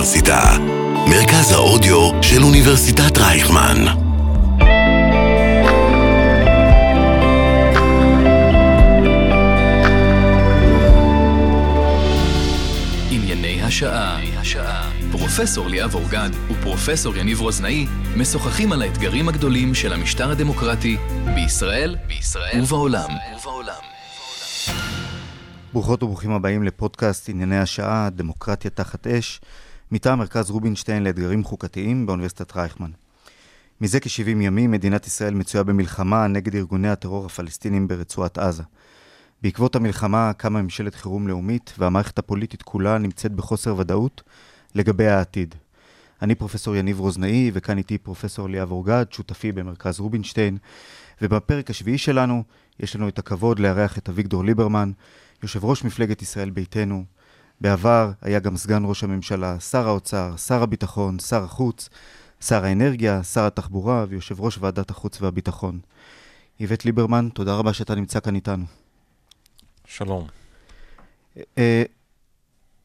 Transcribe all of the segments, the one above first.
האוניברסיטה, מרכז האודיו של אוניברסיטת רייכמן. ענייני השעה פרופסור ליאב אורגד ופרופסור יניב רוזנאי משוחחים על האתגרים הגדולים של המשטר הדמוקרטי בישראל, בישראל ובעולם. ברוכות וברוכים הבאים לפודקאסט ענייני השעה, דמוקרטיה תחת אש, מטעם מרכז רובינשטיין לאתגרים חוקתיים באוניברסיטת רייכמן. מזה כ-70 ימים מדינת ישראל מצויה במלחמה נגד ארגוני הטרור הפלסטינים ברצועת עזה. בעקבות המלחמה קמה ממשלת חירום לאומית והמערכת הפוליטית כולה נמצאת בחוסר ודאות לגבי העתיד. אני פרופסור יניב רוזנאי וכאן איתי פרופסור ליאב אורגד, שותפי במרכז רובינשטיין, ובפרק השביעי שלנו יש לנו את הכבוד לארח את אביגדור ליברמן, יושב ראש מפלגת ישראל ביתנו. בעבר היה גם סגן ראש הממשלה, שר האוצר, שר הביטחון, שר החוץ, שר האנרגיה, שר התחבורה ויושב ראש ועדת החוץ והביטחון. איווט ליברמן, תודה רבה שאתה נמצא כאן איתנו. שלום. אה,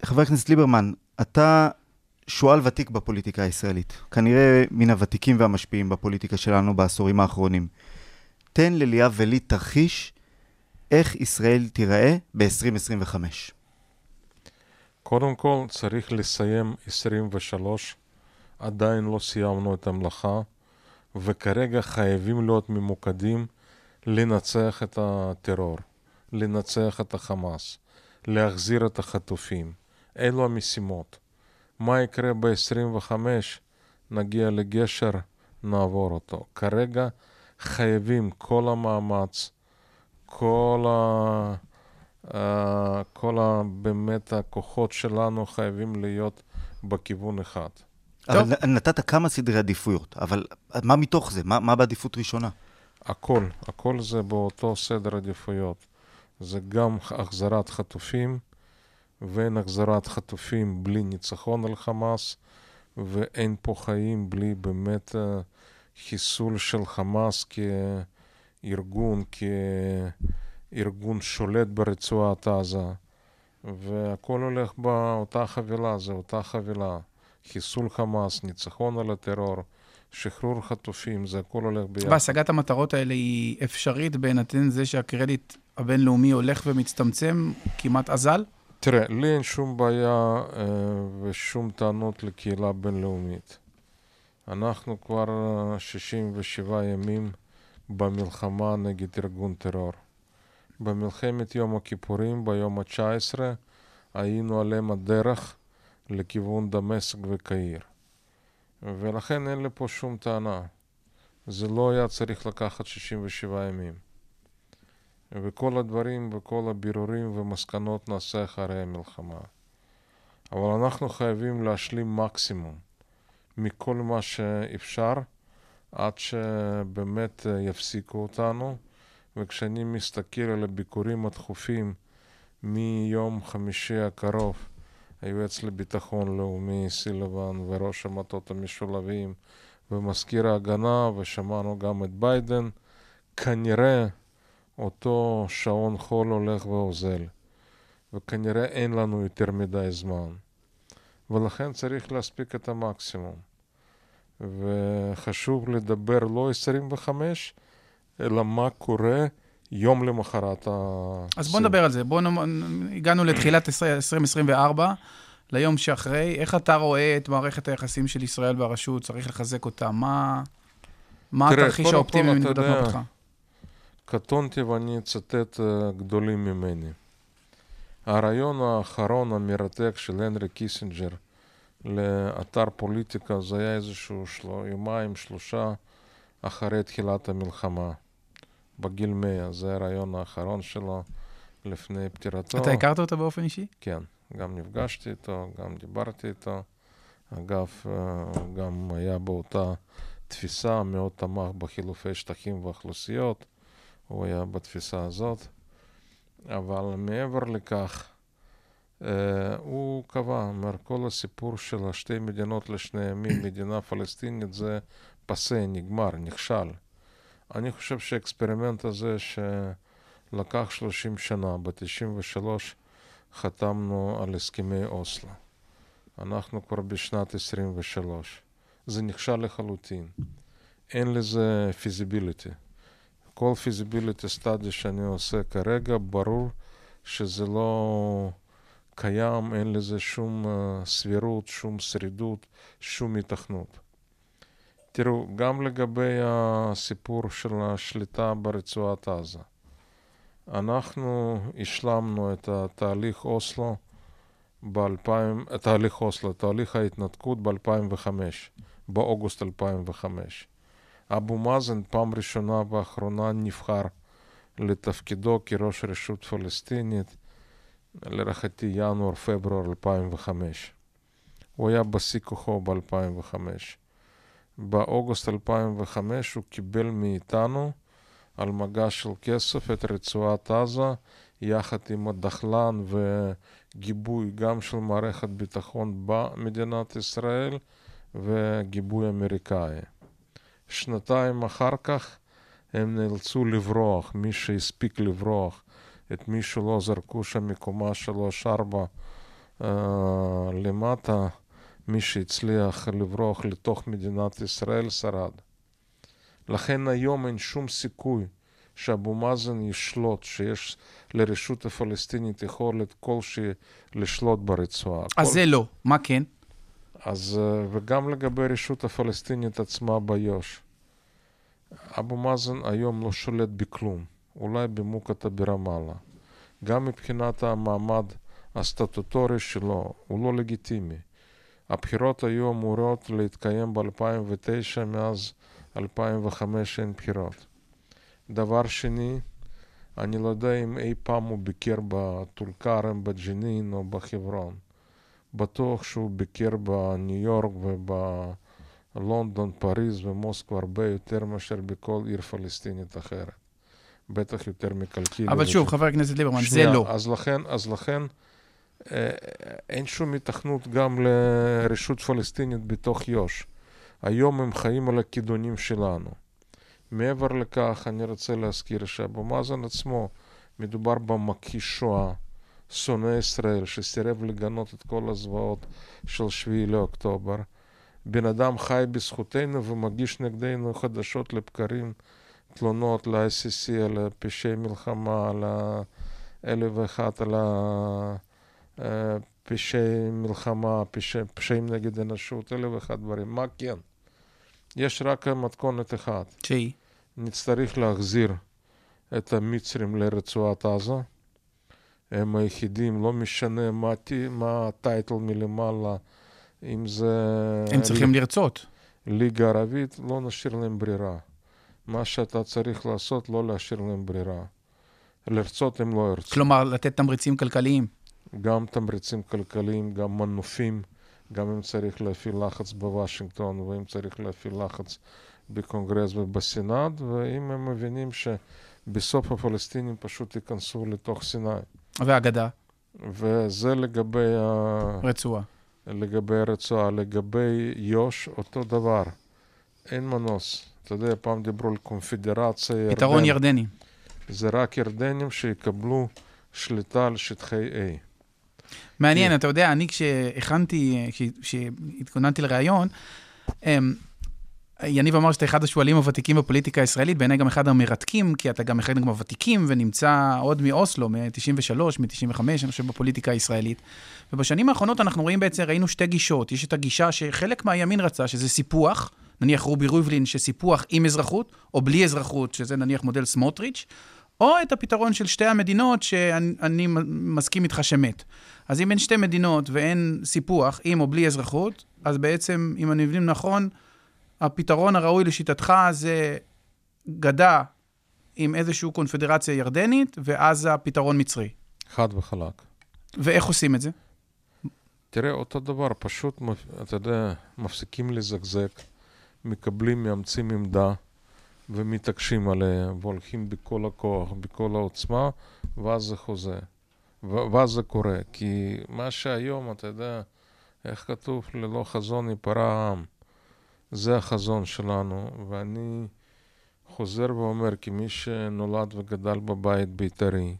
חבר הכנסת ליברמן, אתה שועל ותיק בפוליטיקה הישראלית, כנראה מן הוותיקים והמשפיעים בפוליטיקה שלנו בעשורים האחרונים. תן לליאב ולי תרחיש איך ישראל תיראה ב-2025. קודם כל צריך לסיים 23, עדיין לא סיימנו את המלאכה, וכרגע חייבים להיות ממוקדים לנצח את הטרור, לנצח את החמאס, להחזיר את החטופים. אלו המשימות. מה יקרה ב-25? נגיע לגשר, נעבור אותו. כרגע חייבים כל המאמץ, כל, ה... אה, כל ה... באמת הכוחות שלנו חייבים להיות בכיוון אחד. אבל טוב. נתת כמה סדרי עדיפויות, אבל מה מתוך זה? מה, מה בעדיפות ראשונה? הכל, הכל זה באותו סדר עדיפויות. זה גם החזרת חטופים, ואין החזרת חטופים בלי ניצחון על חמאס, ואין פה חיים בלי באמת אה, חיסול של חמאס כארגון, כארגון שולט ברצועת עזה, והכל הולך באותה חבילה, זה אותה חבילה. חיסול חמאס, ניצחון על הטרור, שחרור חטופים, זה הכל הולך ביחד. והשגת המטרות האלה היא אפשרית בהינתן זה שהקרדיט הבינלאומי הולך ומצטמצם, כמעט אזל? תראה, לי אין שום בעיה אה, ושום טענות לקהילה בינלאומית. אנחנו כבר 67 ימים במלחמה נגד ארגון טרור. במלחמת יום הכיפורים, ביום ה-19, היינו על אם הדרך לכיוון דמשק וקהיר. ולכן אין לי פה שום טענה. זה לא היה צריך לקחת 67 ימים. וכל הדברים וכל הבירורים ומסקנות נעשה אחרי המלחמה. אבל אנחנו חייבים להשלים מקסימום מכל מה שאפשר עד שבאמת יפסיקו אותנו. וכשאני מסתכל על הביקורים הדחופים מיום חמישי הקרוב, היועץ לביטחון לאומי סילבן וראש המטות המשולבים ומזכיר ההגנה, ושמענו גם את ביידן, כנראה אותו שעון חול הולך ואוזל, וכנראה אין לנו יותר מדי זמן, ולכן צריך להספיק את המקסימום. וחשוב לדבר לא 25, אלא מה קורה יום למחרת ה... אז בוא נדבר על זה. בוא נ... הגענו לתחילת 2024, ליום שאחרי. איך אתה רואה את מערכת היחסים של ישראל והרשות? צריך לחזק אותה. מה, מה התרחיש האופטימי מנקודת מבטך? קטונתי ואני אצטט אה, גדולים ממני. הרעיון האחרון המרתק של הנרי קיסינג'ר לאתר Politico זה היה איזשהו של... יומיים, שלושה אחרי תחילת המלחמה. בגיל 100, זה הרעיון האחרון שלו לפני פטירתו. אתה הכרת אותו באופן אישי? כן, גם נפגשתי איתו, גם דיברתי איתו. אגב, אה, גם היה באותה תפיסה, מאוד תמך בחילופי שטחים ואוכלוסיות. הוא היה בתפיסה הזאת, אבל מעבר לכך, uh, הוא קבע, אומר, כל הסיפור של השתי מדינות לשני ימים, מדינה פלסטינית, זה פסה, נגמר, נכשל. אני חושב שהאקספרימנט הזה שלקח 30 שנה, ב-93 חתמנו על הסכמי אוסלו. אנחנו כבר בשנת 23. זה נכשל לחלוטין. אין לזה feasibility. כל feasibility study שאני עושה כרגע, ברור שזה לא קיים, אין לזה שום uh, סבירות, שום שרידות, שום היתכנות. תראו, גם לגבי הסיפור של השליטה ברצועת עזה. אנחנו השלמנו את התהליך אוסלו ב-2000, תהליך אוסלו, תהליך ההתנתקות ב-2005, באוגוסט 2005. אבו מאזן פעם ראשונה ואחרונה נבחר לתפקידו כראש רשות פלסטינית, להערכתי ינואר-פברואר 2005. הוא היה בשיא כוחו ב-2005. באוגוסט 2005 הוא קיבל מאיתנו על מגש של כסף את רצועת עזה, יחד עם הדחלן וגיבוי גם של מערכת ביטחון במדינת ישראל וגיבוי אמריקאי. שנתיים אחר כך הם נאלצו לברוח, מי שהספיק לברוח, את מי שלא זרקו שם מקומה שלוש-ארבע uh, למטה, מי שהצליח לברוח לתוך מדינת ישראל שרד. לכן היום אין שום סיכוי שאבו מאזן ישלוט, שיש לרשות הפלסטינית יכולת כלשהי לשלוט ברצועה. אז כל... זה לא, מה כן? אז, אה, וגם לגבי הרשות הפלסטינית עצמה ביו"ש. אבו מאזן היום לא שולט בכלום, אולי במוקטעה ברמאללה. גם מבחינת המעמד הסטטוטורי שלו, הוא לא לגיטימי. הבחירות היו אמורות להתקיים ב-2009, מאז 2005 אין בחירות. דבר שני, אני לא יודע אם אי פעם הוא ביקר בטול כרם, בג'נין או בחברון. בטוח שהוא ביקר בניו יורק ובלונדון, פריז ומוסקו הרבה יותר מאשר בכל עיר פלסטינית אחרת. בטח יותר מקלקיליה. אבל שוב, חבר הכנסת ליברמן, זה לא. אז לכן, אז לכן אין שום התכנות גם לרשות פלסטינית בתוך יו"ש. היום הם חיים על הכידונים שלנו. מעבר לכך, אני רוצה להזכיר שאבו מאזן עצמו, מדובר במכחיש שואה, שונא ישראל, שסירב לגנות את כל הזוועות של 7 לאוקטובר. בן אדם חי בזכותנו ומגיש נגדנו חדשות לבקרים תלונות ל-ICC על פשעי מלחמה, על אלף ואחת, על פשעי מלחמה, פשעים נגד אנושות, אלף ואחת דברים. מה כן? יש רק מתכונת אחת. שהיא? נצטרך להחזיר את המצרים לרצועת עזה. הם היחידים, לא משנה מה, מה הטייטל מלמעלה, אם זה... הם צריכים ל... לרצות. ליגה ערבית, לא נשאיר להם ברירה. מה שאתה צריך לעשות, לא להשאיר להם ברירה. לרצות הם לא ירצו. כלומר, לתת תמריצים כלכליים. גם תמריצים כלכליים, גם מנופים, גם אם צריך להפעיל לחץ בוושינגטון, ואם צריך להפעיל לחץ בקונגרס ובסנאט, ואם הם מבינים שבסוף הפלסטינים פשוט ייכנסו לתוך סיני. והגדה. וזה לגבי ה... רצועה. לגבי הרצועה. לגבי יו"ש, אותו דבר. אין מנוס. אתה יודע, פעם דיברו על קונפדרציה ירדן. פתרון ירדני. זה רק ירדנים שיקבלו שליטה על שטחי A. מעניין, כי... אתה יודע, אני כשהכנתי, כשהתכוננתי לראיון, אמ, יניב אמר שאתה אחד השועלים הוותיקים בפוליטיקה הישראלית, בעיניי גם אחד המרתקים, כי אתה גם אחד מהוותיקים ונמצא עוד מאוסלו, מ-93, מ-95, אני חושב, בפוליטיקה הישראלית. ובשנים האחרונות אנחנו רואים בעצם, ראינו שתי גישות. יש את הגישה שחלק מהימין רצה, שזה סיפוח, נניח רובי ריבלין, שסיפוח עם אזרחות, או בלי אזרחות, שזה נניח מודל סמוטריץ', או את הפתרון של שתי המדינות, שאני מסכים איתך שמת. אז אם אין שתי מדינות ואין סיפוח, עם או בלי אזרחות, אז בעצם, אם אני מבין נכון, הפתרון הראוי לשיטתך זה גדה עם איזושהי קונפדרציה ירדנית, ואז הפתרון מצרי. חד וחלק. ואיך עושים את זה? תראה, אותו דבר, פשוט, אתה יודע, מפסיקים לזגזג, מקבלים, מאמצים עמדה ומתעקשים עליה, והולכים בכל הכוח, בכל העוצמה, ואז זה חוזה. ואז זה קורה. כי מה שהיום, אתה יודע, איך כתוב, ללא חזון ייפרע העם. זה החזון שלנו, ואני חוזר ואומר, כמי שנולד וגדל בבית בית"רי,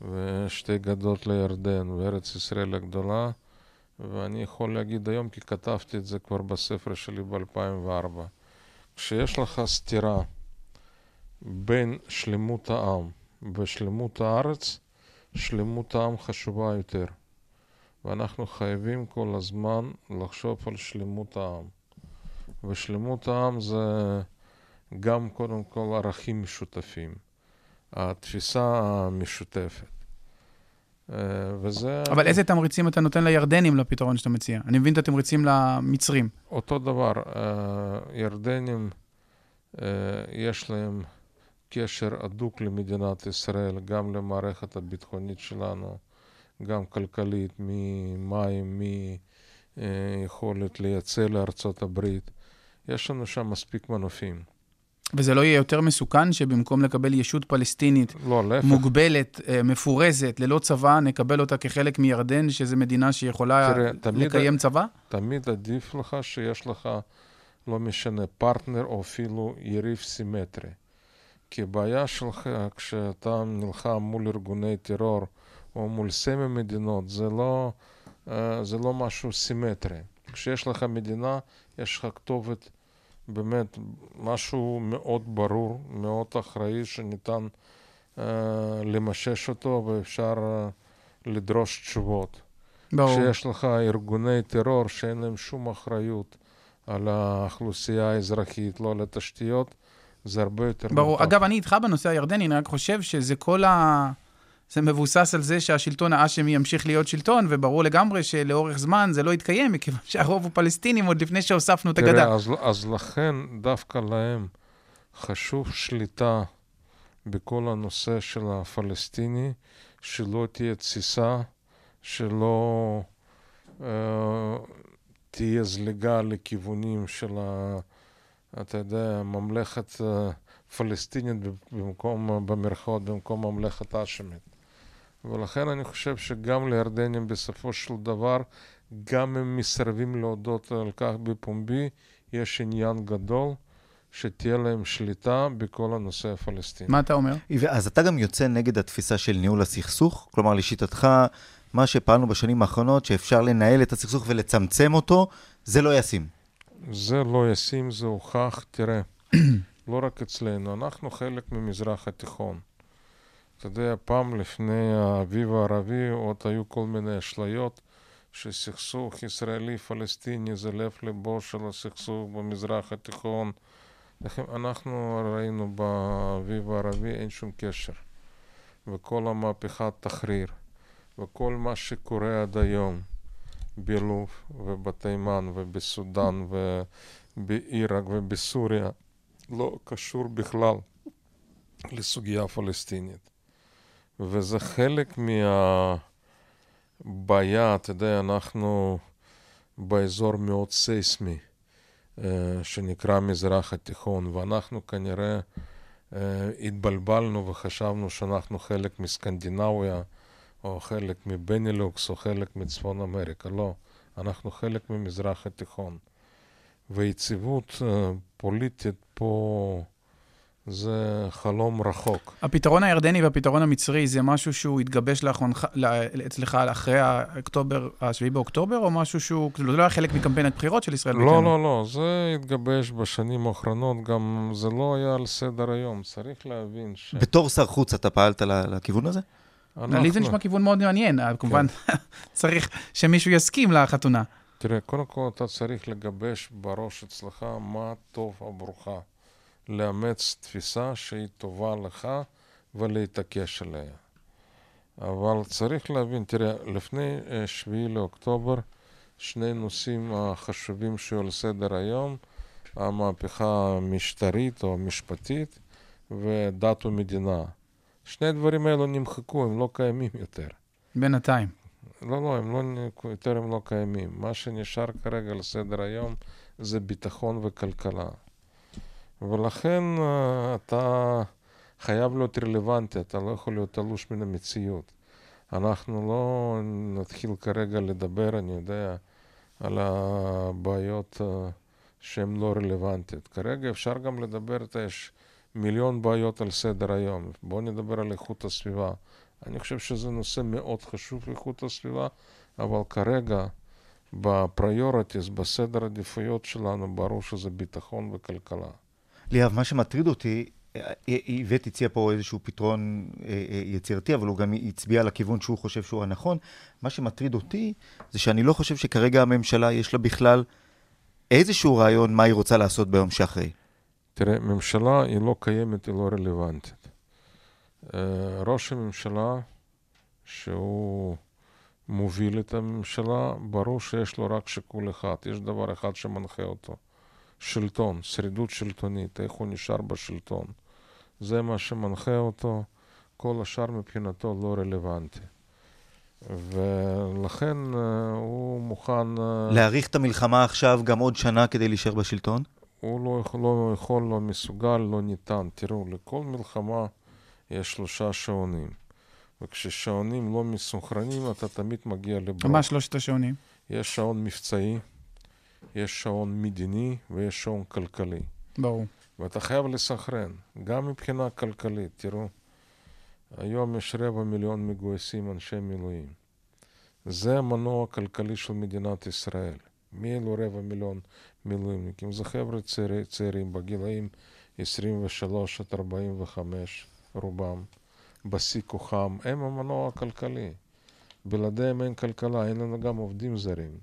ושתי גדות לירדן, וארץ ישראל הגדולה, ואני יכול להגיד היום, כי כתבתי את זה כבר בספר שלי ב-2004, כשיש לך סתירה בין שלמות העם ושלמות הארץ, שלמות העם חשובה יותר. ואנחנו חייבים כל הזמן לחשוב על שלמות העם. ושלמות העם זה גם קודם כל ערכים משותפים, התפיסה המשותפת. אה, וזה... אבל איזה תמריצים אתה נותן לירדנים לפתרון שאתה מציע? אני מבין את התמריצים למצרים. אותו דבר, אה, ירדנים, אה, יש להם קשר הדוק למדינת ישראל, גם למערכת הביטחונית שלנו, גם כלכלית, ממים, מיכולת לייצא לארצות הברית. יש לנו שם מספיק מנופים. וזה לא יהיה יותר מסוכן שבמקום לקבל ישות פלסטינית לא, מוגבלת, אה, מפורזת, ללא צבא, נקבל אותה כחלק מירדן, שזו מדינה שיכולה תראה, לקיים תמיד, צבא? תמיד עדיף לך שיש לך, לא משנה, פרטנר או אפילו יריב סימטרי. כי הבעיה שלך כשאתה נלחם מול ארגוני טרור או מול סמי מדינות, זה לא, אה, זה לא משהו סימטרי. כשיש לך מדינה, יש לך כתובת באמת משהו מאוד ברור, מאוד אחראי, שניתן uh, למשש אותו ואפשר uh, לדרוש תשובות. ברור. כשיש לך ארגוני טרור שאין להם שום אחריות על האוכלוסייה האזרחית, לא על התשתיות, זה הרבה יותר... ברור. מותר. אגב, אני איתך בנושא הירדני, אני רק חושב שזה כל ה... זה מבוסס על זה שהשלטון האשמי ימשיך להיות שלטון, וברור לגמרי שלאורך זמן זה לא יתקיים, מכיוון שהרוב הוא פלסטינים עוד לפני שהוספנו את הגדה. אז, אז לכן דווקא להם חשוב שליטה בכל הנושא של הפלסטיני, שלא תהיה תסיסה, שלא אה, תהיה זליגה לכיוונים של, ה, אתה יודע, ממלכת אה, פלסטינית במקום, במרכאות, במקום ממלכת האשמית. ולכן אני חושב שגם לירדנים בסופו של דבר, גם אם מסרבים להודות על כך בפומבי, יש עניין גדול שתהיה להם שליטה בכל הנושא הפלסטיני. מה אתה אומר? אז אתה גם יוצא נגד התפיסה של ניהול הסכסוך? כלומר, לשיטתך, מה שפעלנו בשנים האחרונות, שאפשר לנהל את הסכסוך ולצמצם אותו, זה לא ישים. זה לא ישים, זה הוכח. תראה, לא רק אצלנו, אנחנו חלק ממזרח התיכון. אתה יודע, פעם לפני האביב הערבי עוד היו כל מיני אשליות שסכסוך ישראלי-פלסטיני זה לב ליבו של הסכסוך במזרח התיכון. אנחנו ראינו באביב הערבי אין שום קשר. וכל המהפכת תחריר, וכל מה שקורה עד היום בלוב ובתימן ובסודאן ובעיראק ובסוריה לא קשור בכלל לסוגיה הפלסטינית. וזה חלק מהבעיה, אתה יודע, אנחנו באזור מאוד סייסמי, אה, שנקרא מזרח התיכון, ואנחנו כנראה אה, התבלבלנו וחשבנו שאנחנו חלק מסקנדינביה, או חלק מבנילוקס, או חלק מצפון אמריקה. לא, אנחנו חלק ממזרח התיכון. ויציבות אה, פוליטית פה... זה חלום רחוק. הפתרון הירדני והפתרון המצרי זה משהו שהוא התגבש לאחרונך, אצלך אחרי האוקטובר, ה-7 באוקטובר, או משהו שהוא, כאילו זה לא היה חלק מקמפיין הבחירות של ישראל ביתנו? לא, לא, לא, זה התגבש בשנים האחרונות, גם זה לא היה על סדר היום, צריך להבין ש... בתור שר חוץ אתה פעלת לכיוון הזה? אנחנו... לי זה נשמע כיוון מאוד מעניין, כן. כמובן צריך שמישהו יסכים לחתונה. תראה, קודם כל אתה צריך לגבש בראש אצלך מה טוב עבורך. לאמץ תפיסה שהיא טובה לך ולהתעקש עליה. אבל צריך להבין, תראה, לפני 7 אה, לאוקטובר, שני נושאים החשובים שהיו על סדר היום, המהפכה המשטרית או המשפטית ודת ומדינה. שני הדברים האלו נמחקו, הם לא קיימים יותר. בינתיים. לא, לא, הם לא, יותר הם לא קיימים. מה שנשאר כרגע על סדר היום זה ביטחון וכלכלה. ולכן אה, אתה חייב להיות רלוונטי, אתה לא יכול להיות תלוש מן המציאות. אנחנו לא נתחיל כרגע לדבר, אני יודע, על הבעיות אה, שהן לא רלוונטיות. כרגע אפשר גם לדבר, יש מיליון בעיות על סדר היום. בואו נדבר על איכות הסביבה. אני חושב שזה נושא מאוד חשוב, איכות הסביבה, אבל כרגע בפריורטיס, בסדר עדיפויות שלנו, ברור שזה ביטחון וכלכלה. ליאב, מה שמטריד אותי, איווט הציע פה איזשהו פתרון יצירתי, אבל הוא גם הצביע על הכיוון שהוא חושב שהוא הנכון. מה שמטריד אותי, זה שאני לא חושב שכרגע הממשלה יש לה בכלל איזשהו רעיון מה היא רוצה לעשות ביום שאחרי. תראה, ממשלה היא לא קיימת, היא לא רלוונטית. ראש הממשלה, שהוא מוביל את הממשלה, ברור שיש לו רק שיקול אחד, יש דבר אחד שמנחה אותו. שלטון, שרידות שלטונית, איך הוא נשאר בשלטון. זה מה שמנחה אותו, כל השאר מבחינתו לא רלוונטי. ולכן הוא מוכן... להאריך את המלחמה עכשיו גם עוד שנה כדי להישאר בשלטון? הוא לא יכול, לא יכול, לא מסוגל, לא ניתן. תראו, לכל מלחמה יש שלושה שעונים. וכששעונים לא מסונכרנים, אתה תמיד מגיע לברוק. מה שלושת השעונים? יש שעון מבצעי, יש שעון מדיני ויש שעון כלכלי. ברור. ואתה חייב לסנכרן, גם מבחינה כלכלית. תראו, היום יש רבע מיליון מגויסים אנשי מילואים. זה המנוע הכלכלי של מדינת ישראל. מי אלו רבע מיליון מילואימניקים? זה חבר'ה צעיר, צעירים בגילאים 23 עד 45, רובם. בשיא כוחם, הם המנוע הכלכלי. בלעדיהם אין כלכלה, אין לנו גם עובדים זרים.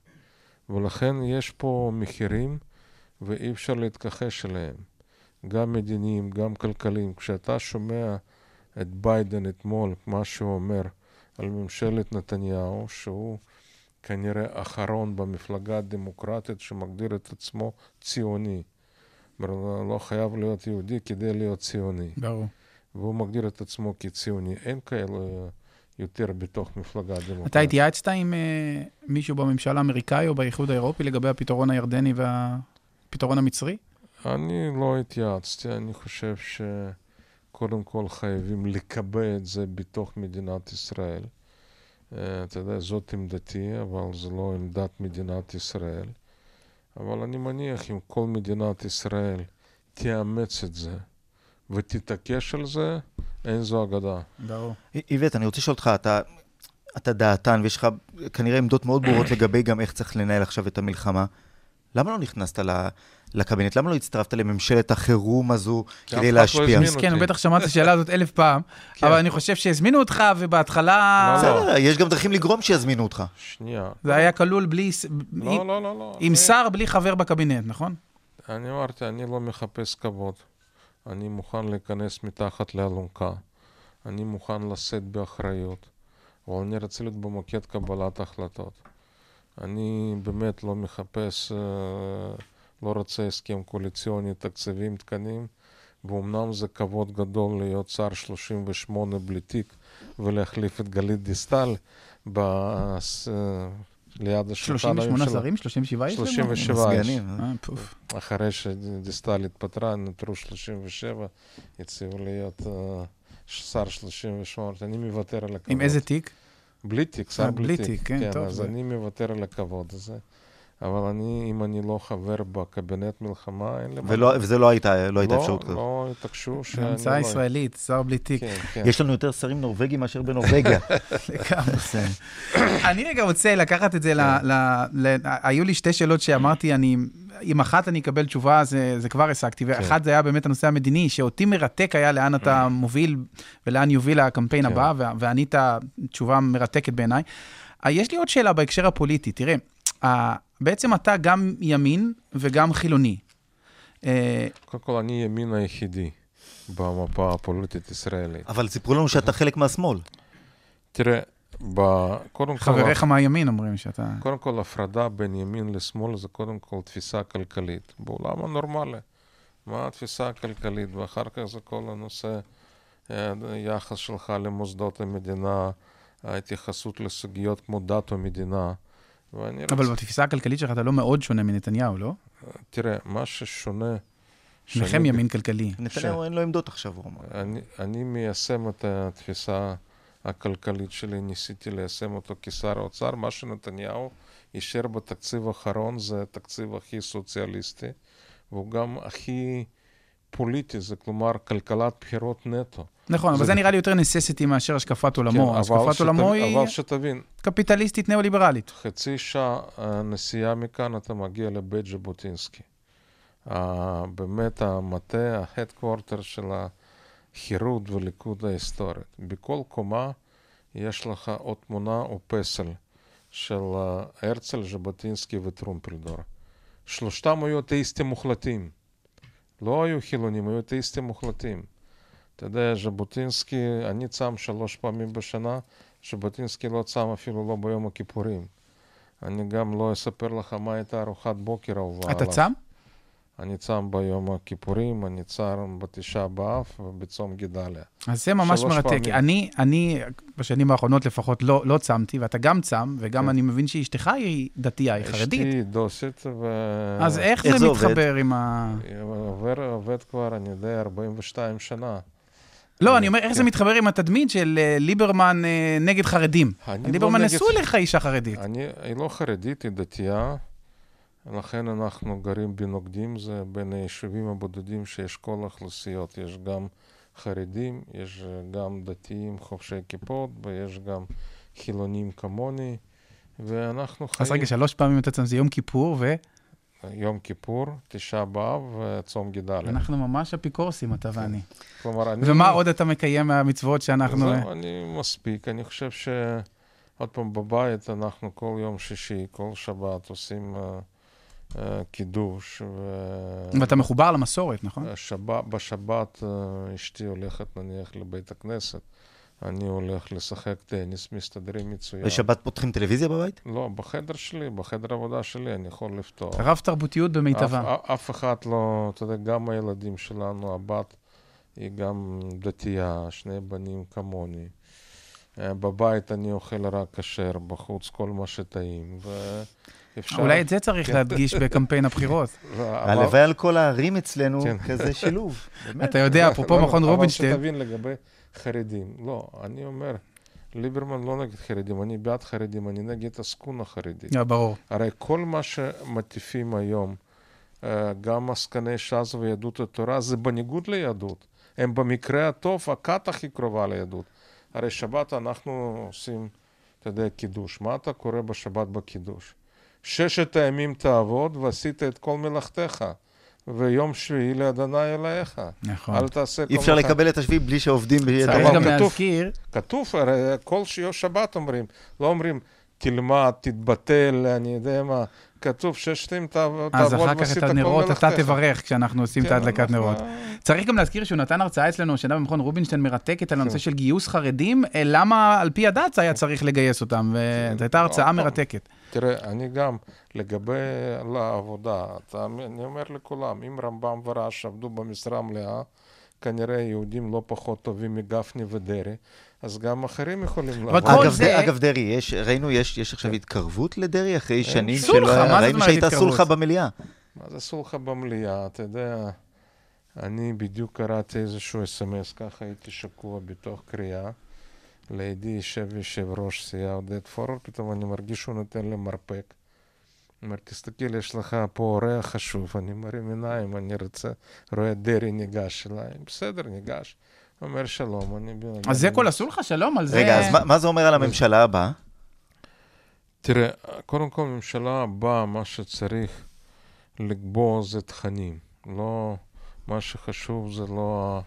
ולכן יש פה מחירים ואי אפשר להתכחש אליהם. גם מדיניים, גם כלכליים. כשאתה שומע את ביידן אתמול, מה שהוא אומר על ממשלת נתניהו, שהוא כנראה אחרון במפלגה הדמוקרטית שמגדיר את עצמו ציוני. לא חייב להיות יהודי כדי להיות ציוני. ברור. והוא מגדיר את עצמו כציוני. אין כאלה יותר בתוך מפלגה דמוקרטית. אתה התייעצת עם uh, מישהו בממשל האמריקאי או באיחוד האירופי לגבי הפתרון הירדני והפתרון המצרי? אני לא התייעצתי, אני חושב שקודם כל חייבים לקבע את זה בתוך מדינת ישראל. Uh, אתה יודע, זאת עמדתי, אבל זו לא עמדת מדינת ישראל. אבל אני מניח אם כל מדינת ישראל תאמץ את זה, ותתעקש על זה, אין זו אגדה. ברור. איווט, אני רוצה לשאול אותך, אתה, אתה דעתן ויש לך כנראה עמדות מאוד ברורות לגבי גם איך צריך לנהל עכשיו את המלחמה. למה לא נכנסת לקבינט? למה לא הצטרפת לממשלת החירום הזו כדי לא להשפיע? הוא בטח שמע את השאלה הזאת אלף פעם, כן. אבל אני חושב שהזמינו אותך, ובהתחלה... לא, בסדר, יש גם דרכים לגרום שיזמינו אותך. שנייה. זה היה כלול בלי... לא, לא, לא, לא. עם שר בלי חבר בקבינט, נכון? אני אמרתי, אני לא מחפש כבוד. אני מוכן להיכנס מתחת לאלונקה. אני מוכן לשאת באחריות. אבל אני רוצה להיות במוקד קבלת החלטות. אני באמת לא מחפש, אה, לא רוצה הסכם קואליציוני, תקציבים, תקנים, ואומנם זה כבוד גדול להיות שר 38 בלי תיק ולהחליף את גלית דיסטל. אה, ליד השולחן 38. שרים? 37 יש לנו? 37 יש. סגנים. אה, פוף. אחרי שדיסטל התפטרה, נותרו 37, הציעו להיות uh, שר 38. אני מוותר על הכבוד. עם איזה תיק? בלי תיק, שר אה, בלי תיק. כן, טוב, אז אני מוותר על הכבוד הזה. אבל אני, אם אני לא חבר בקבינט מלחמה, אין לי מה. ולא- וזה לא הייתה לא הייתה לא, אפשרות כזאת. לא התעקשו שאני לא... המצאה ישראלית, שר בלי תיק. כן, כן. יש לנו יותר שרים נורבגים מאשר בנורבגיה. אני רגע רוצה לקחת את זה ל... ל- ל- היו לי שתי שאלות שאמרתי, אני... עם אחת אני אקבל תשובה, זה, זה כבר השגתי, ואחת זה היה באמת הנושא המדיני, שאותי מרתק היה לאן אתה מוביל ולאן יוביל הקמפיין כן. הבא, וענית תשובה מרתקת בעיניי. אה, יש לי עוד שאלה בהקשר הפוליטי, תראה, אה, בעצם אתה גם ימין וגם חילוני. אה, קודם כל, אני ימין היחידי במפה הפוליטית הישראלית. אבל סיפרו לנו שאתה חלק מהשמאל. תראה, ב... קודם כל... חבריך מהימין אומרים שאתה... קודם כל, הפרדה בין ימין לשמאל זה קודם כל תפיסה כלכלית. בעולם הנורמלי, מה התפיסה הכלכלית? ואחר כך זה כל הנושא, אה, יחס שלך למוסדות המדינה, ההתייחסות לסוגיות כמו דת או מדינה. ואני אבל רוצה- בתפיסה הכלכלית שלך אתה לא מאוד שונה מנתניהו, לא? תראה, מה ששונה... שניכם ימין כלכלי. נתניהו אין לו עמדות עכשיו, הוא אמר. אני, אני מיישם את התפיסה הכלכלית שלי, ניסיתי ליישם אותו כשר האוצר. מה שנתניהו אישר בתקציב האחרון זה התקציב הכי סוציאליסטי, והוא גם הכי פוליטי, זה כלומר כלכלת בחירות נטו. נכון, אבל זה נראה לי יותר נססיטי מאשר השקפת עולמו. כן, השקפת עולמו היא אבל שתבין, קפיטליסטית ניאו-ליברלית. חצי שעה אה, נסיעה מכאן אתה מגיע לבית ז'בוטינסקי. אה, באמת המטה, ה headquarter של החירות וליכוד ההיסטורית. בכל קומה יש לך או תמונה או פסל של אה, הרצל, ז'בוטינסקי וטרומפלדור. שלושתם היו אתאיסטים מוחלטים. לא היו חילונים, היו אתאיסטים מוחלטים. אתה יודע, ז'בוטינסקי, אני צם שלוש פעמים בשנה, ז'בוטינסקי לא צם אפילו לא ביום הכיפורים. אני גם לא אספר לך מה הייתה ארוחת בוקר אהובה אתה צם? אני צם ביום הכיפורים, אני צם בתשעה באב ובצום גדליה. אז זה ממש מרתק. פעמים. אני, אני, בשנים האחרונות לפחות, לא, לא צמתי, ואתה גם צם, וגם כן. אני מבין שאשתך היא דתייה, היא חרדית. אשתי דוסית, ו... אז איך, איך זה זה עובד? מתחבר עם ה... עובר, עובד כבר, אני יודע, 42 שנה. לא, אני אומר, איך זה כן. מתחבר עם התדמית של אה, ליברמן אה, נגד חרדים? ליברמן לא נשוי לך אישה חרדית. אני, היא לא חרדית, היא דתייה, לכן אנחנו גרים בנוקדים, זה בין היישובים הבודדים שיש כל האוכלוסיות, יש גם חרדים, יש גם דתיים חובשי כיפות, ויש גם חילונים כמוני, ואנחנו אז חיים רגע, שלוש פעמים אתה צם, זה יום כיפור, יום כיפור, תשעה באב וצום גדליה. ואנחנו ממש אפיקורסים, אתה ואני. כלומר, אני... ומה עוד אתה מקיים מהמצוות שאנחנו... זהו, אני מספיק, אני חושב ש... עוד פעם, בבית אנחנו כל יום שישי, כל שבת עושים אה, קידוש, ו... ואתה מחובר למסורת, נכון? השבת, בשבת אה, אשתי הולכת נניח לבית הכנסת, אני הולך לשחק טניס, מסתדרים מצוין. בשבת פותחים טלוויזיה בבית? לא, בחדר שלי, בחדר עבודה שלי, אני יכול לפתוח. רב תרבותיות במיטבה. אף, אף אחד לא, אתה יודע, גם הילדים שלנו, הבת היא גם דתייה, שני בנים כמוני. אה, בבית אני אוכל רק כשר, בחוץ כל מה שטעים, ואפשר... אולי את זה צריך כן. להדגיש בקמפיין הבחירות. אבל- הלוואי על כל הערים אצלנו, כן. כזה שילוב. אתה יודע, אפרופו לא, מכון אבל רובינשטיין, שתבין לגבי חרדים. לא, אני אומר, ליברמן לא נגד חרדים, אני בעד חרדים, אני נגד עסקונה החרדית. אה, ברור. הרי כל מה שמטיפים היום, אה, גם עסקני ש"ס ויהדות התורה, זה בניגוד ליהדות. הם במקרה הטוב, הכת הכי קרובה ליהדות. הרי שבת אנחנו עושים, אתה יודע, קידוש. מה אתה קורא בשבת בקידוש? ששת הימים תעבוד ועשית את כל מלאכתך, ויום שביעי לאדוני אלוהיך. נכון. אל תעשה כל אי אפשר. לקבל את השביעי בלי שעובדים ביד צריך גם כתוב- להזכיר, כתוב, הרי כל שיום שבת אומרים, לא אומרים תלמד, תתבטל, אני יודע מה, כתוב ששת ימים תעבוד אז אחר כך ועשית את כל הנרות אתה מלאכתך. תברך כשאנחנו עושים את כן, ההדלקת נרות. צריך גם להזכיר שהוא נתן הרצאה אצלנו השנה במכון רובינשטיין מרתקת על הנושא כן. של גיוס חרדים, אה, למה על פי הדת היה צריך לגייס אותם, וזו הייתה הרצאה נכון. מרתקת. תראה, אני גם, לגבי לעבודה, אתה, אני אומר לכולם, אם רמב"ם ורש עבדו במשרה מלאה, כנראה יהודים לא פחות טובים מגפני ודרעי, אז גם אחרים יכולים לעבוד. אגב, זה- אגב, דרעי, יש, ראינו, יש, יש עכשיו התקרבות לדרעי אחרי שנים סולחה, שלא מה היה, ראינו שהייתה? סולחה במליאה. מה זה סולחה במליאה? אתה יודע, אני בדיוק קראתי איזשהו אס.אם.אס, ככה הייתי שקוע בתוך קריאה. לידי יושב יושב ראש סיעה עודד פורר, פתאום אני מרגיש שהוא נותן לי מרפק. הוא אומר, תסתכל, יש לך פה אורח חשוב. אני מרים עיניים, אני רוצה, רואה דרעי ניגש אליי. בסדר, ניגש. אומר שלום, אני... אז זה כל הסולחה? שלום, על זה... רגע, אז מה, מה זה אומר על הממשלה הבאה? תראה, קודם כל, ממשלה הבאה, מה שצריך לקבוע זה תכנים. לא, מה שחשוב זה לא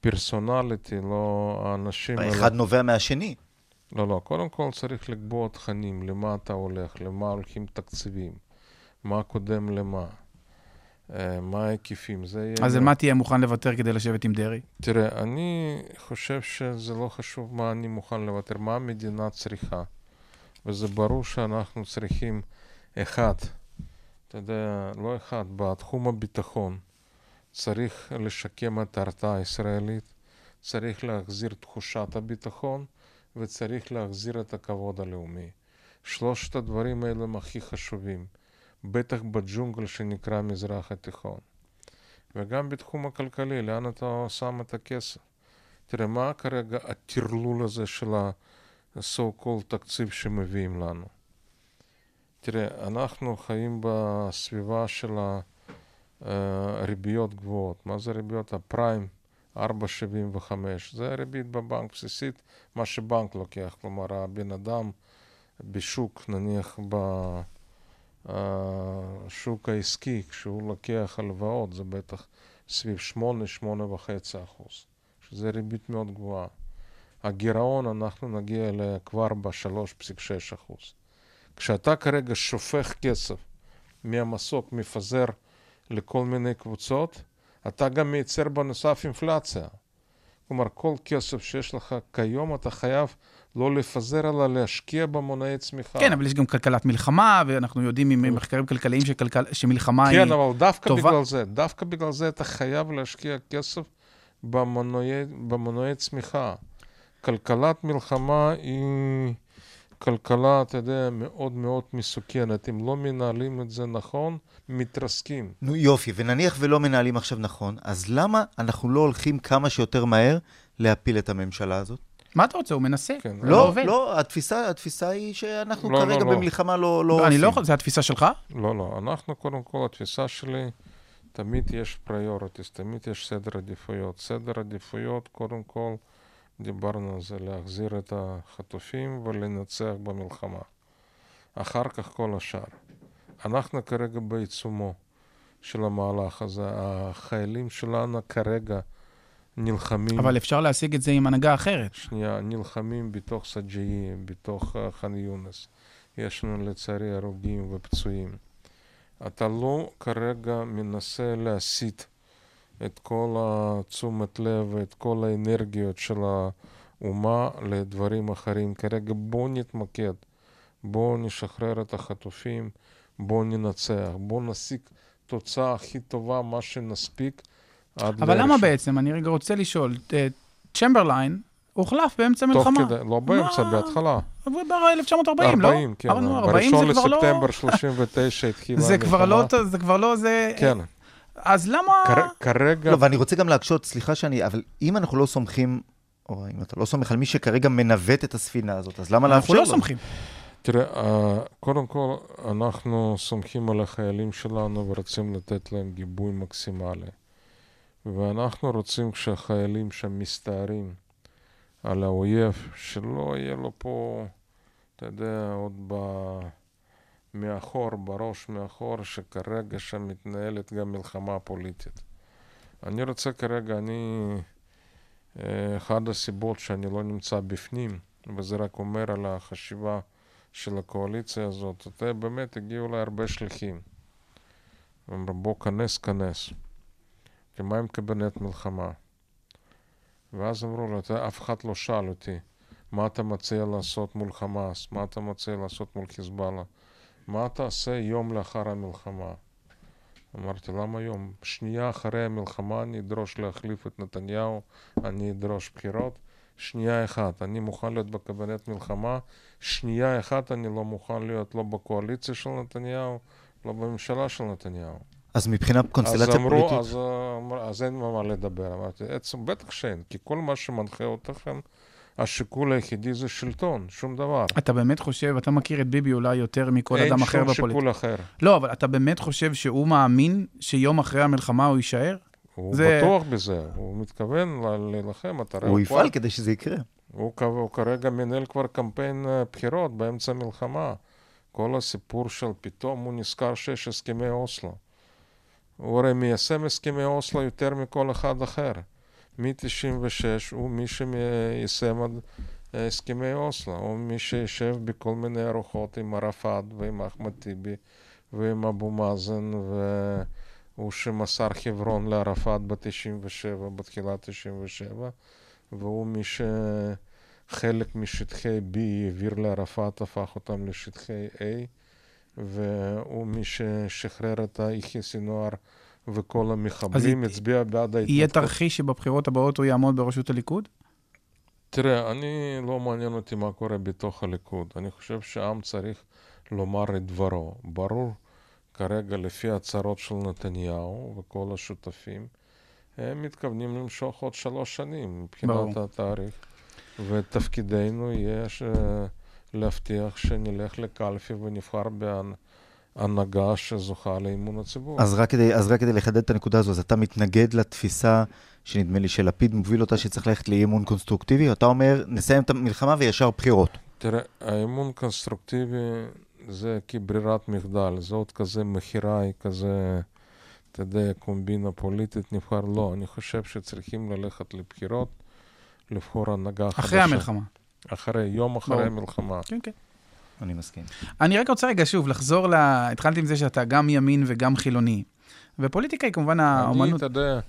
הפרסונליטי, לא האנשים. אלא- האחד נובע מהשני. לא, לא, קודם כל צריך לקבוע תכנים, למה אתה הולך, למה הולכים תקציבים, מה קודם למה, מה ההיקפים, זה יהיה... אז על מה תהיה מוכן לוותר כדי לשבת עם דרעי? תראה, אני חושב שזה לא חשוב מה אני מוכן לוותר, מה המדינה צריכה. וזה ברור שאנחנו צריכים אחד, אתה יודע, לא אחד, בתחום הביטחון צריך לשקם את ההרתעה הישראלית, צריך להחזיר תחושת הביטחון וצריך להחזיר את הכבוד הלאומי. שלושת הדברים האלה הם הכי חשובים, בטח בג'ונגל שנקרא מזרח התיכון. וגם בתחום הכלכלי, לאן אתה שם את הכסף? תראה, מה כרגע הטרלול הזה של ה-so called תקציב שמביאים לנו? תראה, אנחנו חיים בסביבה של ריביות גבוהות. מה זה ריביות? הפריים 4.75. זה הריבית בבנק בסיסית, מה שבנק לוקח. כלומר, הבן אדם בשוק, נניח בשוק העסקי, כשהוא לוקח הלוואות, זה בטח סביב 8-8.5 אחוז, שזה ריבית מאוד גבוהה. הגירעון, אנחנו נגיע כבר ב-3.6 אחוז. כשאתה כרגע שופך כסף מהמסוק, מפזר לכל מיני קבוצות, אתה גם מייצר בנוסף אינפלציה. כלומר, כל כסף שיש לך כיום, אתה חייב לא לפזר, אלא להשקיע במונעי צמיחה. כן, אבל יש גם כלכלת מלחמה, ואנחנו יודעים ממחקרים כלכליים שכלכל... שמלחמה כן, היא טובה. כן, אבל דווקא טובה. בגלל זה, דווקא בגלל זה אתה חייב להשקיע כסף במונעי, במונעי צמיחה. כלכלת מלחמה היא כלכלה, אתה יודע, מאוד מאוד מסוכנת. אם לא מנהלים את זה נכון, מתרסקים. נו יופי, ונניח ולא מנהלים עכשיו נכון, אז למה אנחנו לא הולכים כמה שיותר מהר להפיל את הממשלה הזאת? מה אתה רוצה? הוא מנסה. כן, הוא לא, עובד. לא, התפיסה, התפיסה היא שאנחנו לא, כרגע לא, לא. במלחמה לא, לא לא, אני עושים. לא יכול, זו התפיסה שלך? לא, לא. אנחנו, קודם כל, התפיסה שלי, תמיד יש priorities, תמיד יש סדר עדיפויות. סדר עדיפויות, קודם כל, דיברנו על זה, להחזיר את החטופים ולנצח במלחמה. אחר כך כל השאר. אנחנו כרגע בעיצומו של המהלך הזה. החיילים שלנו כרגע נלחמים, אבל אפשר להשיג את זה עם הנהגה אחרת. שנייה, נלחמים בתוך סג'אי, בתוך אה, ח'אן יונס. יש לנו לצערי הרוגים ופצועים. אתה לא כרגע מנסה להסיט את כל התשומת לב ואת כל האנרגיות של האומה לדברים אחרים. כרגע בואו נתמקד, בואו נשחרר את החטופים, בואו ננצח, בואו נשיג תוצאה הכי טובה, מה שנספיק אבל למה לאיזשהו- בעצם? אני רגע רוצה לשאול. אה, צ'מברליין הוחלף באמצע תוך מלחמה. כדי, לא באמצע, מה? בהתחלה. ב-1940, לא? 40, כן. אבל נו, 40 זה ב-1 כבר לא... לספטמבר 39 התחילה זה כבר לא... המלחמה. זה כבר לא זה... כן. אז למה... כר- כרגע, לא, ואני רוצה גם להקשות, סליחה שאני, אבל אם אנחנו לא סומכים, או אם אתה לא סומך על מי שכרגע מנווט את הספינה הזאת, אז למה לאפשר אנחנו לו? לא סומכים. תראה, אה, קודם כל, אנחנו סומכים על החיילים שלנו ורוצים לתת להם גיבוי מקסימלי. ואנחנו רוצים כשהחיילים שם מסתערים על האויב, שלא יהיה לו פה, אתה יודע, עוד ב... מאחור, בראש מאחור, שכרגע שם מתנהלת גם מלחמה פוליטית. אני רוצה כרגע, אני... אה, אחת הסיבות שאני לא נמצא בפנים, וזה רק אומר על החשיבה של הקואליציה הזאת, אתה באמת הגיעו אליי הרבה שליחים. אמרו, בוא, כנס, כנס. כי מה עם קבינט מלחמה? ואז אמרו לו, "אתה- אף אחד לא שאל אותי, מה אתה מציע לעשות מול חמאס? מה אתה מציע לעשות מול חיזבאללה? מה תעשה יום לאחר המלחמה? אמרתי, למה יום? שנייה אחרי המלחמה אני אדרוש להחליף את נתניהו, אני אדרוש בחירות. שנייה אחת, אני מוכן להיות בקבינט מלחמה, שנייה אחת אני לא מוכן להיות לא בקואליציה של נתניהו, לא בממשלה של נתניהו. אז מבחינה קונסטלציה אמרו, פוליטית, אז, אמר- אז אין מה לדבר. אמרתי, עצם, בטח שאין, כי כל מה שמנחה אותכם, השיקול היחידי זה שלטון, שום דבר. אתה באמת חושב, אתה מכיר את ביבי אולי יותר מכל אדם אחר אין שום בפוליטיקה. שיקול אחר. לא, אבל אתה באמת חושב שהוא מאמין שיום אחרי המלחמה הוא יישאר? הוא זה- בטוח בזה, הוא מתכוון להילחם, אתה רואה, הוא כבר- יפעל כדי שזה יקרה. הוא, הוא כרגע מנהל כבר קמפיין אה, בחירות באמצע המלחמה. כל הסיפור של פתאום הוא נזכר שיש הסכמי אוסלו. הוא הרי מיישם הסכמי אוסלו יותר מכל אחד אחר. מ-96 הוא מי שמיישם עד אה, הסכמי אוסלו, הוא מי שיושב בכל מיני ארוחות עם ערפאת ועם אחמד טיבי ועם אבו מאזן והוא שמסר חברון לערפאת ב-97, בתחילת 97 והוא מי שחלק משטחי B העביר לערפאת, הפך אותם לשטחי A, והוא מי ששחרר את יחיא סינואר וכל המחבלים, הצביע בעד יהיה ההתנתקות. תרחיש שבבחירות הבאות הוא יעמוד בראשות הליכוד? תראה, אני לא מעניין אותי מה קורה בתוך הליכוד. אני חושב שהעם צריך לומר את דברו. ברור, כרגע, לפי הצהרות של נתניהו וכל השותפים, הם מתכוונים למשוך עוד שלוש שנים מבחינת ברור. התאריך. ותפקידנו יהיה ש... להבטיח שנלך לקלפי ונבחר בהנ... הנהגה שזוכה לאמון הציבור. אז רק, כדי, אז רק כדי לחדד את הנקודה הזו, אז אתה מתנגד לתפיסה שנדמה לי שלפיד מוביל אותה שצריך ללכת לאי אמון קונסטרוקטיבי, אתה אומר, נסיים את המלחמה וישר בחירות. תראה, האמון קונסטרוקטיבי זה כברירת מחדל, זה עוד כזה מכירה, כזה, אתה יודע, קומבינה פוליטית נבחר. לא, אני חושב שצריכים ללכת לבחירות, לבחור הנהגה חדשה. אחרי המלחמה. אחרי, יום אחרי. המלחמה. כן, כן. אני מסכים. אני רק רוצה רגע שוב לחזור ל... התחלתי עם זה שאתה גם ימין וגם חילוני. ופוליטיקה היא כמובן אני, האומנות... אתה יודע,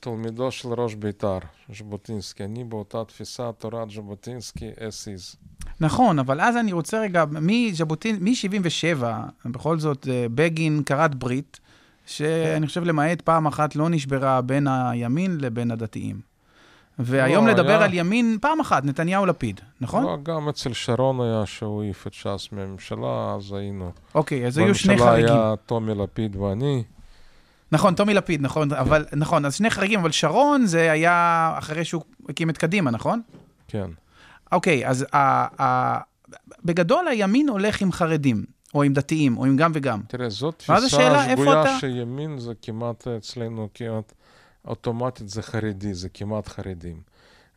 תלמידו של ראש בית"ר, ז'בוטינסקי. אני באותה תפיסה, תורת ז'בוטינסקי, as is. נכון, אבל אז אני רוצה רגע, מז'בוטין, מ-77, בכל זאת, אה, בגין כרת ברית, שאני חושב למעט פעם אחת לא נשברה בין הימין לבין הדתיים. והיום לא, לדבר היה- על ימין, פעם אחת, נתניהו-לפיד, נכון? לא, גם אצל שרון היה שהוא העיף את ש"ס מהממשלה, אז היינו. אוקיי, אז היו שני בממשלה חריגים. היה טומי לפיד ואני. נכון, טומי לפיד, נכון, אבל, נכון, אז שני חריגים, אבל שרון זה היה אחרי שהוא הקים את קדימה, נכון? כן. אוקיי, אז ה, ה, בגדול הימין הולך עם חרדים, או עם דתיים, או עם גם וגם. תראה, זאת תפיסה שגויה אתה- שימין זה כמעט אצלנו, כמעט אוטומטית זה חרדי, זה כמעט חרדים.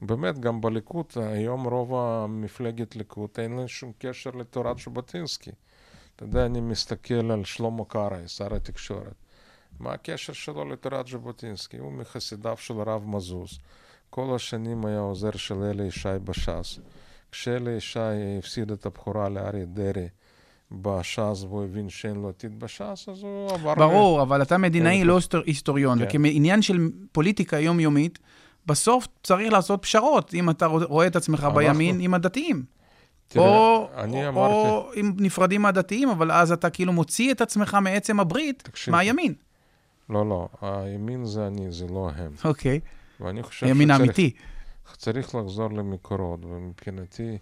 באמת, גם בליכוד, היום רוב המפלגת ליכוד אין להם שום קשר לתורת ז'בוטינסקי. אתה יודע, אני מסתכל על שלמה קרעי, שר התקשורת. מה הקשר שלו לתורת ז'בוטינסקי? הוא מחסידיו של הרב מזוז. כל השנים היה עוזר של אלי ישי בש"ס. כשאלי ישי הפסיד את הבכורה לאריה דרעי בש"ס והוא הבין שאין לו עתיד בש"ס, אז הוא עבר... ברור, אבל אתה מדינאי, כן. לא היסטור- היסטוריון, כן. וכעניין של פוליטיקה יומיומית, בסוף צריך לעשות פשרות, אם אתה רואה את עצמך אנחנו- בימין עם הדתיים. תראה, או, אני או, אמרתי... או אם נפרדים מהדתיים, אבל אז אתה כאילו מוציא את עצמך מעצם הברית תקשיב. מהימין. לא, לא, הימין זה אני, זה לא הם. אוקיי, ואני חושב הימין שצריך- האמיתי. צריך לחזור למקורות, ומבחינתי,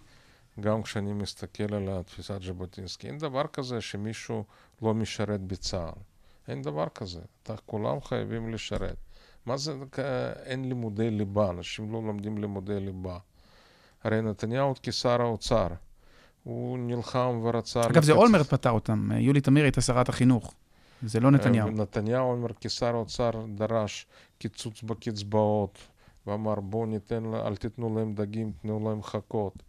גם כשאני מסתכל על תפיסת ז'בוטינסקי, אין דבר כזה שמישהו לא משרת בצה"ל. אין דבר כזה. אתה, כולם חייבים לשרת. מה זה אין לימודי ליבה? אנשים לא לומדים לימודי ליבה. הרי נתניהו כשר האוצר, הוא נלחם ורצה... אגב, זה לקצץ- אולמרט פתר אותם. יולי תמיר הייתה שרת החינוך. זה לא נתניהו. אה, נתניהו אומר, כשר האוצר דרש קיצוץ בקצבאות, ואמר, בואו ניתן, אל תיתנו להם דגים, תנו להם חכות.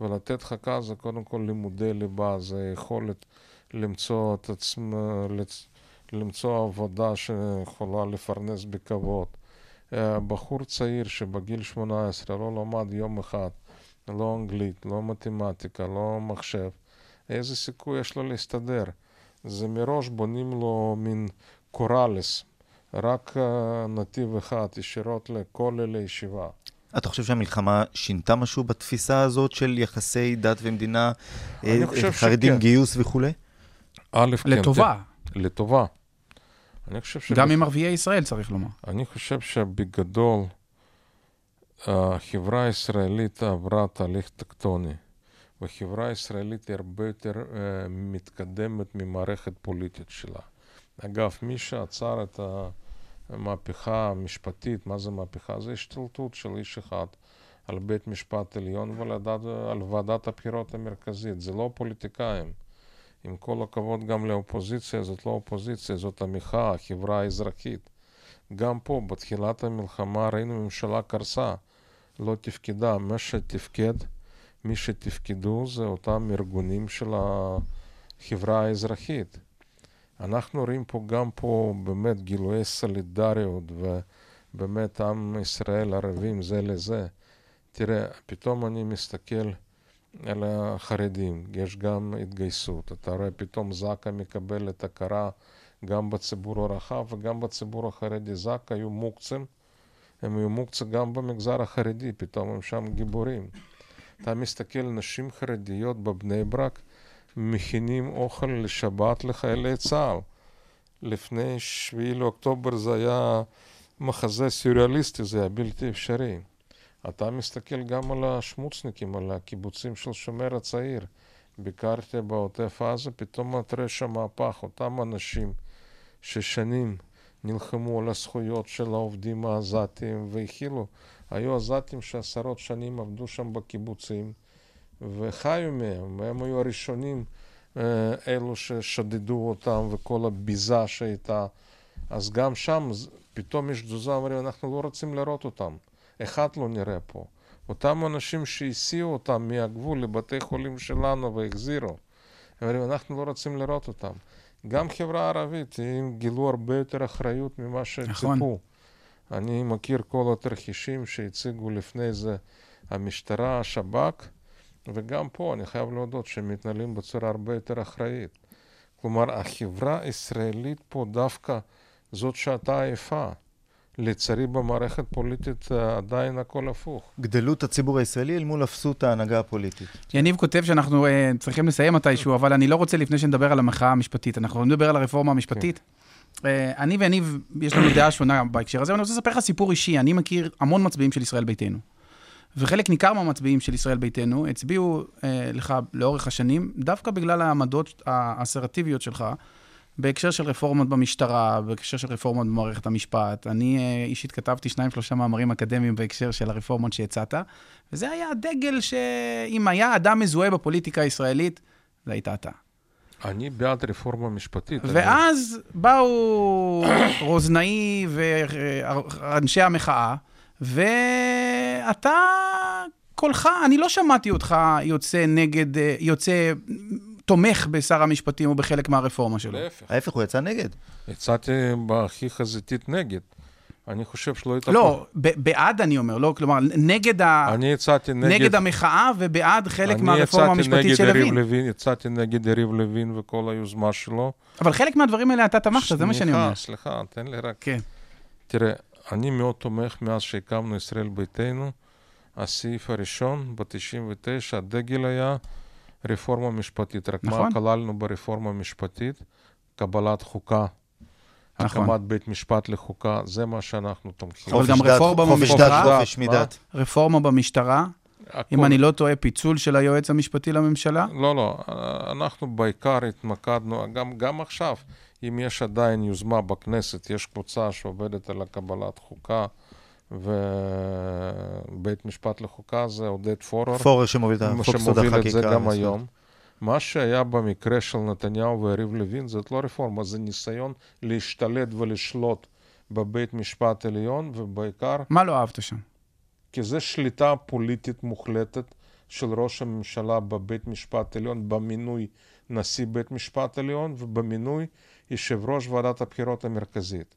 ולתת חכה זה קודם כל לימודי ליבה, זה יכולת למצוא את. לצ- למצוא עבודה שיכולה לפרנס בכבוד. אה, בחור צעיר שבגיל 18 לא למד יום אחד, לא אנגלית, לא מתמטיקה, לא מחשב, איזה סיכוי יש לו להסתדר? זה מראש בונים לו מין קוראלס, רק אה, נתיב אחד, ישירות לכולל הישיבה. אתה חושב שהמלחמה שינתה משהו בתפיסה הזאת של יחסי דת ומדינה, אה, חרדים, שכן. גיוס וכולי? א', כן, לטובה. ת- לטובה. אני חושב ש... גם עם ערביי ישראל, צריך לומר. אני חושב שבגדול החברה הישראלית עברה תהליך טקטוני, והחברה הישראלית היא הרבה יותר אה, מתקדמת ממערכת פוליטית שלה. אגב, מי שעצר את המהפכה המשפטית, מה זה מהפכה? זה השתלטות של איש אחד על בית משפט עליון ועל ועדת- על ועדת הבחירות המרכזית. זה לא פוליטיקאים. עם כל הכבוד גם לאופוזיציה, זאת לא אופוזיציה, זאת המחאה, החברה האזרחית. גם פה, בתחילת המלחמה, ראינו ממשלה קרסה, לא תפקדה. מה שתפקד, מי שתפקדו זה אותם ארגונים של החברה האזרחית. אנחנו רואים פה גם פה באמת גילויי סולידריות ובאמת עם ישראל ערבים זה לזה. תראה, פתאום אני מסתכל על החרדים, יש גם התגייסות. אתה רואה פתאום זק"א מקבלת הכרה גם בציבור הרחב וגם בציבור החרדי. זק"א היו מוקצים, הם היו מוקצים גם במגזר החרדי, פתאום הם שם גיבורים. אתה מסתכל, נשים חרדיות בבני ברק מכינים אוכל לשבת לחיילי צה"ל. לפני 7 לאוקטובר זה היה מחזה סוריאליסטי, זה היה בלתי אפשרי. אתה מסתכל גם על השמוצניקים, על הקיבוצים של שומר הצעיר. ביקרתי בעוטף עזה, פתאום אתה רואה שם מהפך, אותם אנשים ששנים נלחמו על הזכויות של העובדים העזתים והכילו. היו עזתים שעשרות שנים עבדו שם בקיבוצים וחיו מהם, והם היו הראשונים אלו ששדדו אותם וכל הביזה שהייתה. אז גם שם פתאום יש תזוזה, אומרים, אנחנו לא רוצים לראות אותם. אחד לא נראה פה. אותם אנשים שהסיעו אותם מהגבול לבתי חולים שלנו והחזירו, אומרים, אנחנו לא רוצים לראות אותם. גם חברה ערבית, הם גילו הרבה יותר אחריות ממה שציפו. נכון. אני מכיר כל התרחישים שהציגו לפני זה המשטרה, השב"כ, וגם פה אני חייב להודות שהם מתנהלים בצורה הרבה יותר אחראית. כלומר, החברה הישראלית פה דווקא זאת שעתה עייפה. לצערי במערכת פוליטית אה, עדיין הכל הפוך. גדלות הציבור הישראלי אל מול אפסות ההנהגה הפוליטית. יניב כותב שאנחנו uh, צריכים לסיים מתישהו, אבל אני לא רוצה לפני שנדבר על המחאה המשפטית. אנחנו נדבר על הרפורמה המשפטית. Uh, אני ויניב, יש לנו דעה שונה בהקשר הזה, ואני רוצה לספר לך סיפור אישי. אני מכיר המון מצביעים של ישראל ביתנו. וחלק ניכר מהמצביעים של ישראל ביתנו הצביעו uh, לך לאורך השנים, דווקא בגלל העמדות האסרטיביות שלך. בהקשר של רפורמות במשטרה, בהקשר של רפורמות במערכת המשפט. אני אה, אישית כתבתי שניים, שלושה מאמרים אקדמיים בהקשר של הרפורמות שהצעת, וזה היה הדגל שאם היה אדם מזוהה בפוליטיקה הישראלית, זה היית אתה. אני בעד רפורמה משפטית. ואז אני... באו רוזנאי ואנשי המחאה, ואתה, קולך, אני לא שמעתי אותך יוצא נגד, אה, יוצא תומך בשר המשפטים או בחלק מהרפורמה שלו. להפך. ההפך, הוא יצא נגד. יצאתי בהכי חזיתית נגד. אני חושב שלא הייתה... לא, בעד אני אומר, לא, כלומר, נגד, ה... אני יצאתי נגד... נגד המחאה ובעד חלק מהרפורמה המשפטית של לוין. לוין. יצאתי נגד יריב לוין וכל היוזמה שלו. אבל חלק מהדברים האלה אתה תמכת, זה מה שאני אומר. סליחה, סליחה, תן לי רק... כן. תראה, אני מאוד תומך מאז שהקמנו ישראל ביתנו. הסעיף הראשון, ב-99, הדגל היה רפורמה משפטית. רק נכון. מה כללנו ברפורמה המשפטית? קבלת חוקה. נכון. הקמת בית משפט לחוקה, זה מה שאנחנו תומכים. אבל גם רפורמה במשטרה, רפורמה במשטרה, הכל... אם אני לא טועה, פיצול של היועץ המשפטי לממשלה? לא, לא, אנחנו בעיקר התמקדנו, גם, גם עכשיו, אם יש עדיין יוזמה בכנסת, יש קבוצה שעובדת על הקבלת חוקה, ובית משפט לחוקה זה עודד פורר. פורר שמוביל את החוק סוד החקיקה. שמוביל את זה גם היום. מה שהיה במקרה של נתניהו ויריב לוין זאת לא רפורמה, זה ניסיון להשתלט ולשלוט בבית משפט עליון, ובעיקר... מה לא אהבת שם? כי זה שליטה פוליטית מוחלטת של ראש הממשלה בבית משפט עליון, במינוי נשיא בית משפט עליון ובמינוי יושב ראש ועדת הבחירות המרכזית.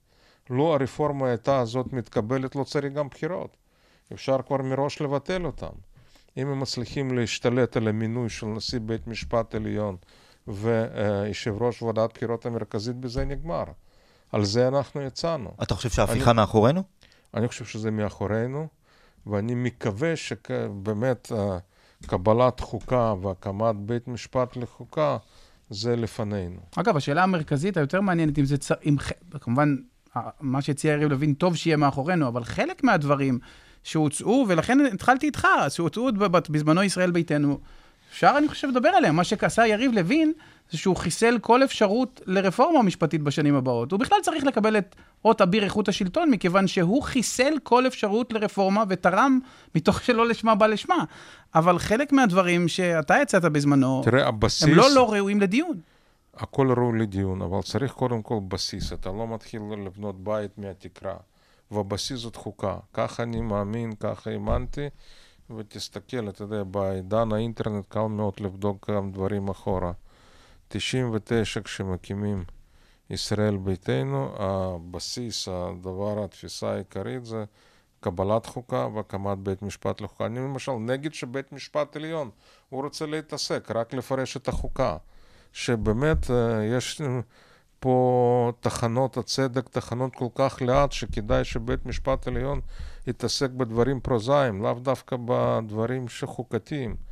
לו הרפורמה הייתה הזאת מתקבלת, לא צריך גם בחירות. אפשר כבר מראש לבטל אותן. אם הם מצליחים להשתלט על המינוי של נשיא בית משפט עליון ויושב ראש ועדת בחירות המרכזית, בזה נגמר. על זה אנחנו יצאנו. אתה חושב שההפיכה אני, מאחורינו? אני חושב שזה מאחורינו, ואני מקווה שבאמת אה, קבלת חוקה והקמת בית משפט לחוקה זה לפנינו. אגב, השאלה המרכזית היותר מעניינת, אם זה, אם, כמובן, מה שהציע יריב לוין, טוב שיהיה מאחורינו, אבל חלק מהדברים שהוצאו, ולכן התחלתי איתך, שהוצאו בזמנו ישראל ביתנו, אפשר, אני חושב, לדבר עליהם. מה שעשה יריב לוין, זה שהוא חיסל כל אפשרות לרפורמה משפטית בשנים הבאות. הוא בכלל צריך לקבל את אות אביר איכות השלטון, מכיוון שהוא חיסל כל אפשרות לרפורמה ותרם מתוך שלא לשמה בא לשמה. אבל חלק מהדברים שאתה יצאת בזמנו, תראה, הבסיס... הם לא לא ראויים לדיון. הכל ראוי לדיון, אבל צריך קודם כל בסיס. אתה לא מתחיל לבנות בית מהתקרה. והבסיס זאת חוקה. ככה אני מאמין, ככה האמנתי, ותסתכל, אתה יודע, בעידן האינטרנט קל מאוד לבדוק גם דברים אחורה. 99 כשמקימים ישראל ביתנו, הבסיס, הדבר, התפיסה העיקרית זה קבלת חוקה והקמת בית משפט לחוקה. אני למשל נגד שבית משפט עליון, הוא רוצה להתעסק, רק לפרש את החוקה. שבאמת אה, יש פה תחנות הצדק, תחנות כל כך לאט, שכדאי שבית משפט עליון יתעסק בדברים פרוזאיים, לאו דווקא בדברים שחוקתיים.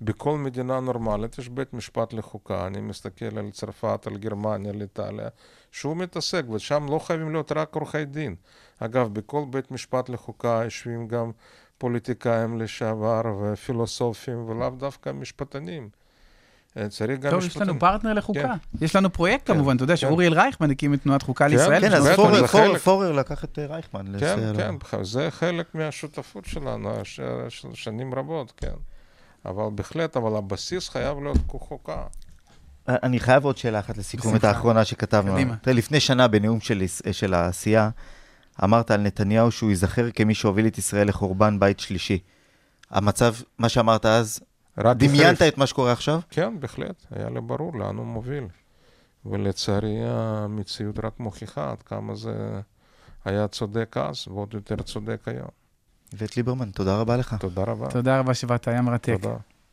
בכל מדינה נורמלית יש בית משפט לחוקה, אני מסתכל על צרפת, על גרמניה, על איטליה, שהוא מתעסק, ושם לא חייבים להיות רק עורכי דין. אגב, בכל בית משפט לחוקה יושבים גם פוליטיקאים לשעבר ופילוסופים, ולאו דווקא משפטנים. אה, צריך גם... טוב, יש לנו פרטנר לחוקה. כן. יש לנו פרויקט כן, כמובן, אתה יודע, כן. שאוריאל רייכמן הקים את תנועת חוקה לישראל. כן, אז פורר, פורר, פורר לקח את אה, רייכמן. כן, כן, זה חלק מהשותפות שלנו, שנים רבות, כן. אבל בהחלט, אבל הבסיס חייב להיות חוקה. אני חייב עוד שאלה אחת לסיכום, את. האחרונה שכתבנו. קדימה. תראה, לפני שנה בנאום של, של העשייה, אמרת על נתניהו שהוא ייזכר כמי שהוביל את ישראל לחורבן בית שלישי. המצב, מה שאמרת אז, דמיינת. את מה שקורה עכשיו? כן, בהחלט, היה לי ברור לאן הוא מוביל. ולצערי המציאות רק מוכיחה עד כמה זה היה צודק אז, ועוד יותר צודק היום. איווט ליברמן, תודה רבה לך. תודה רבה. תודה רבה שבאת, היה מרתק. תודה.